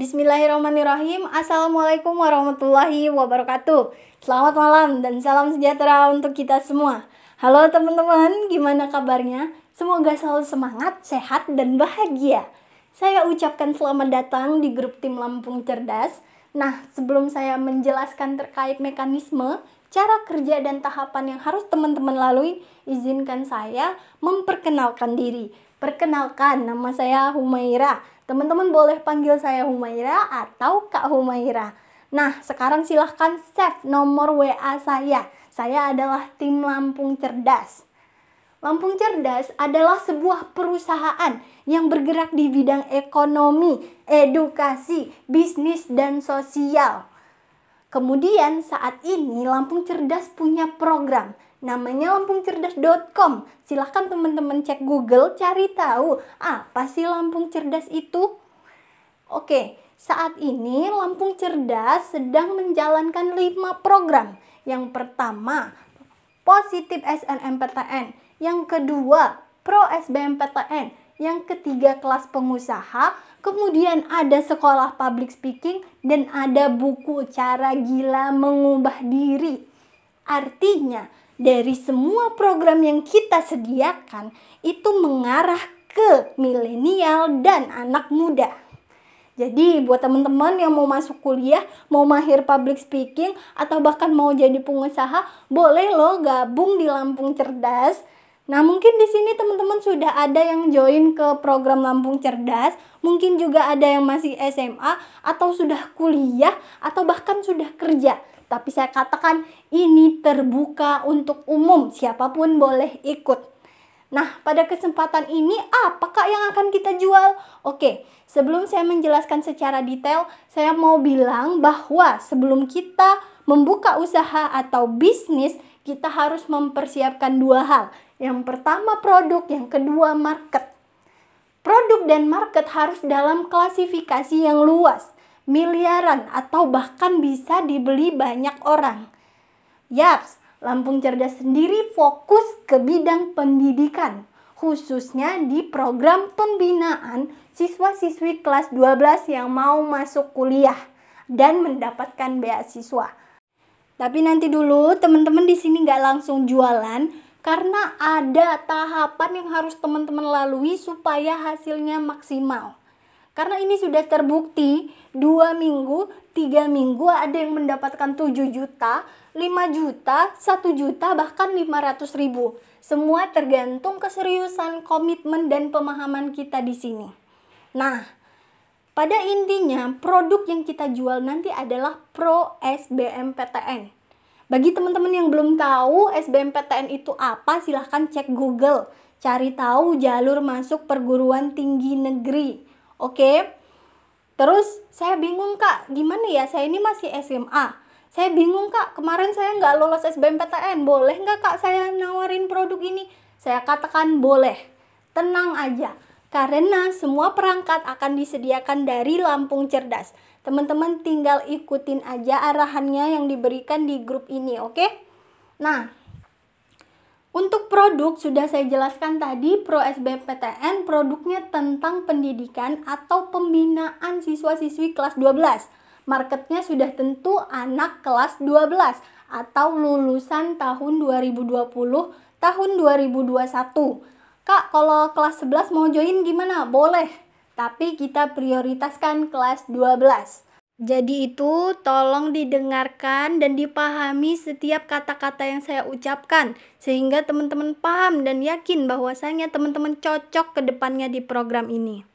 Bismillahirrahmanirrahim. Assalamualaikum warahmatullahi wabarakatuh. Selamat malam dan salam sejahtera untuk kita semua. Halo teman-teman, gimana kabarnya? Semoga selalu semangat, sehat, dan bahagia. Saya ucapkan selamat datang di grup tim Lampung Cerdas. Nah, sebelum saya menjelaskan terkait mekanisme, cara kerja dan tahapan yang harus teman-teman lalui, izinkan saya memperkenalkan diri. Perkenalkan, nama saya Humaira Teman-teman boleh panggil saya Humaira atau Kak Humaira. Nah, sekarang silahkan save nomor WA saya. Saya adalah tim Lampung Cerdas. Lampung Cerdas adalah sebuah perusahaan yang bergerak di bidang ekonomi, edukasi, bisnis, dan sosial. Kemudian saat ini Lampung Cerdas punya program namanya lampungcerdas.com. Silahkan teman-teman cek Google cari tahu apa sih Lampung Cerdas itu. Oke, saat ini Lampung Cerdas sedang menjalankan 5 program. Yang pertama, Positif SNMPTN. Yang kedua, Pro SBMPTN. Yang ketiga, kelas pengusaha. Kemudian ada sekolah public speaking dan ada buku cara gila mengubah diri. Artinya, dari semua program yang kita sediakan itu mengarah ke milenial dan anak muda. Jadi buat teman-teman yang mau masuk kuliah, mau mahir public speaking atau bahkan mau jadi pengusaha, boleh lo gabung di Lampung Cerdas. Nah, mungkin di sini teman-teman sudah ada yang join ke program Lampung Cerdas, mungkin juga ada yang masih SMA atau sudah kuliah atau bahkan sudah kerja. Tapi saya katakan ini terbuka untuk umum, siapa pun boleh ikut. Nah, pada kesempatan ini apakah yang akan kita jual? Oke, sebelum saya menjelaskan secara detail, saya mau bilang bahwa sebelum kita membuka usaha atau bisnis, kita harus mempersiapkan dua hal. Yang pertama produk, yang kedua market. Produk dan market harus dalam klasifikasi yang luas miliaran atau bahkan bisa dibeli banyak orang. Yaps, Lampung Cerdas sendiri fokus ke bidang pendidikan, khususnya di program pembinaan siswa-siswi kelas 12 yang mau masuk kuliah dan mendapatkan beasiswa. Tapi nanti dulu teman-teman di sini nggak langsung jualan karena ada tahapan yang harus teman-teman lalui supaya hasilnya maksimal. Karena ini sudah terbukti dua minggu, tiga minggu ada yang mendapatkan 7 juta, 5 juta, 1 juta, bahkan 500 ribu. Semua tergantung keseriusan, komitmen, dan pemahaman kita di sini. Nah, pada intinya produk yang kita jual nanti adalah Pro SBMPTN. Bagi teman-teman yang belum tahu SBMPTN itu apa, silahkan cek Google. Cari tahu jalur masuk perguruan tinggi negeri Oke. Terus saya bingung kak, gimana ya? Saya ini masih SMA. Saya bingung kak, kemarin saya nggak lolos SBMPTN. Boleh nggak kak saya nawarin produk ini? Saya katakan boleh. Tenang aja. Karena semua perangkat akan disediakan dari Lampung Cerdas. Teman-teman tinggal ikutin aja arahannya yang diberikan di grup ini, oke? Nah, untuk produk sudah saya jelaskan tadi Pro SBMPTN produknya tentang pendidikan atau pembinaan siswa-siswi kelas 12. Marketnya sudah tentu anak kelas 12 atau lulusan tahun 2020 tahun 2021. Kak, kalau kelas 11 mau join gimana? Boleh. Tapi kita prioritaskan kelas 12. Jadi itu tolong didengarkan dan dipahami setiap kata-kata yang saya ucapkan sehingga teman-teman paham dan yakin bahwasanya teman-teman cocok ke depannya di program ini.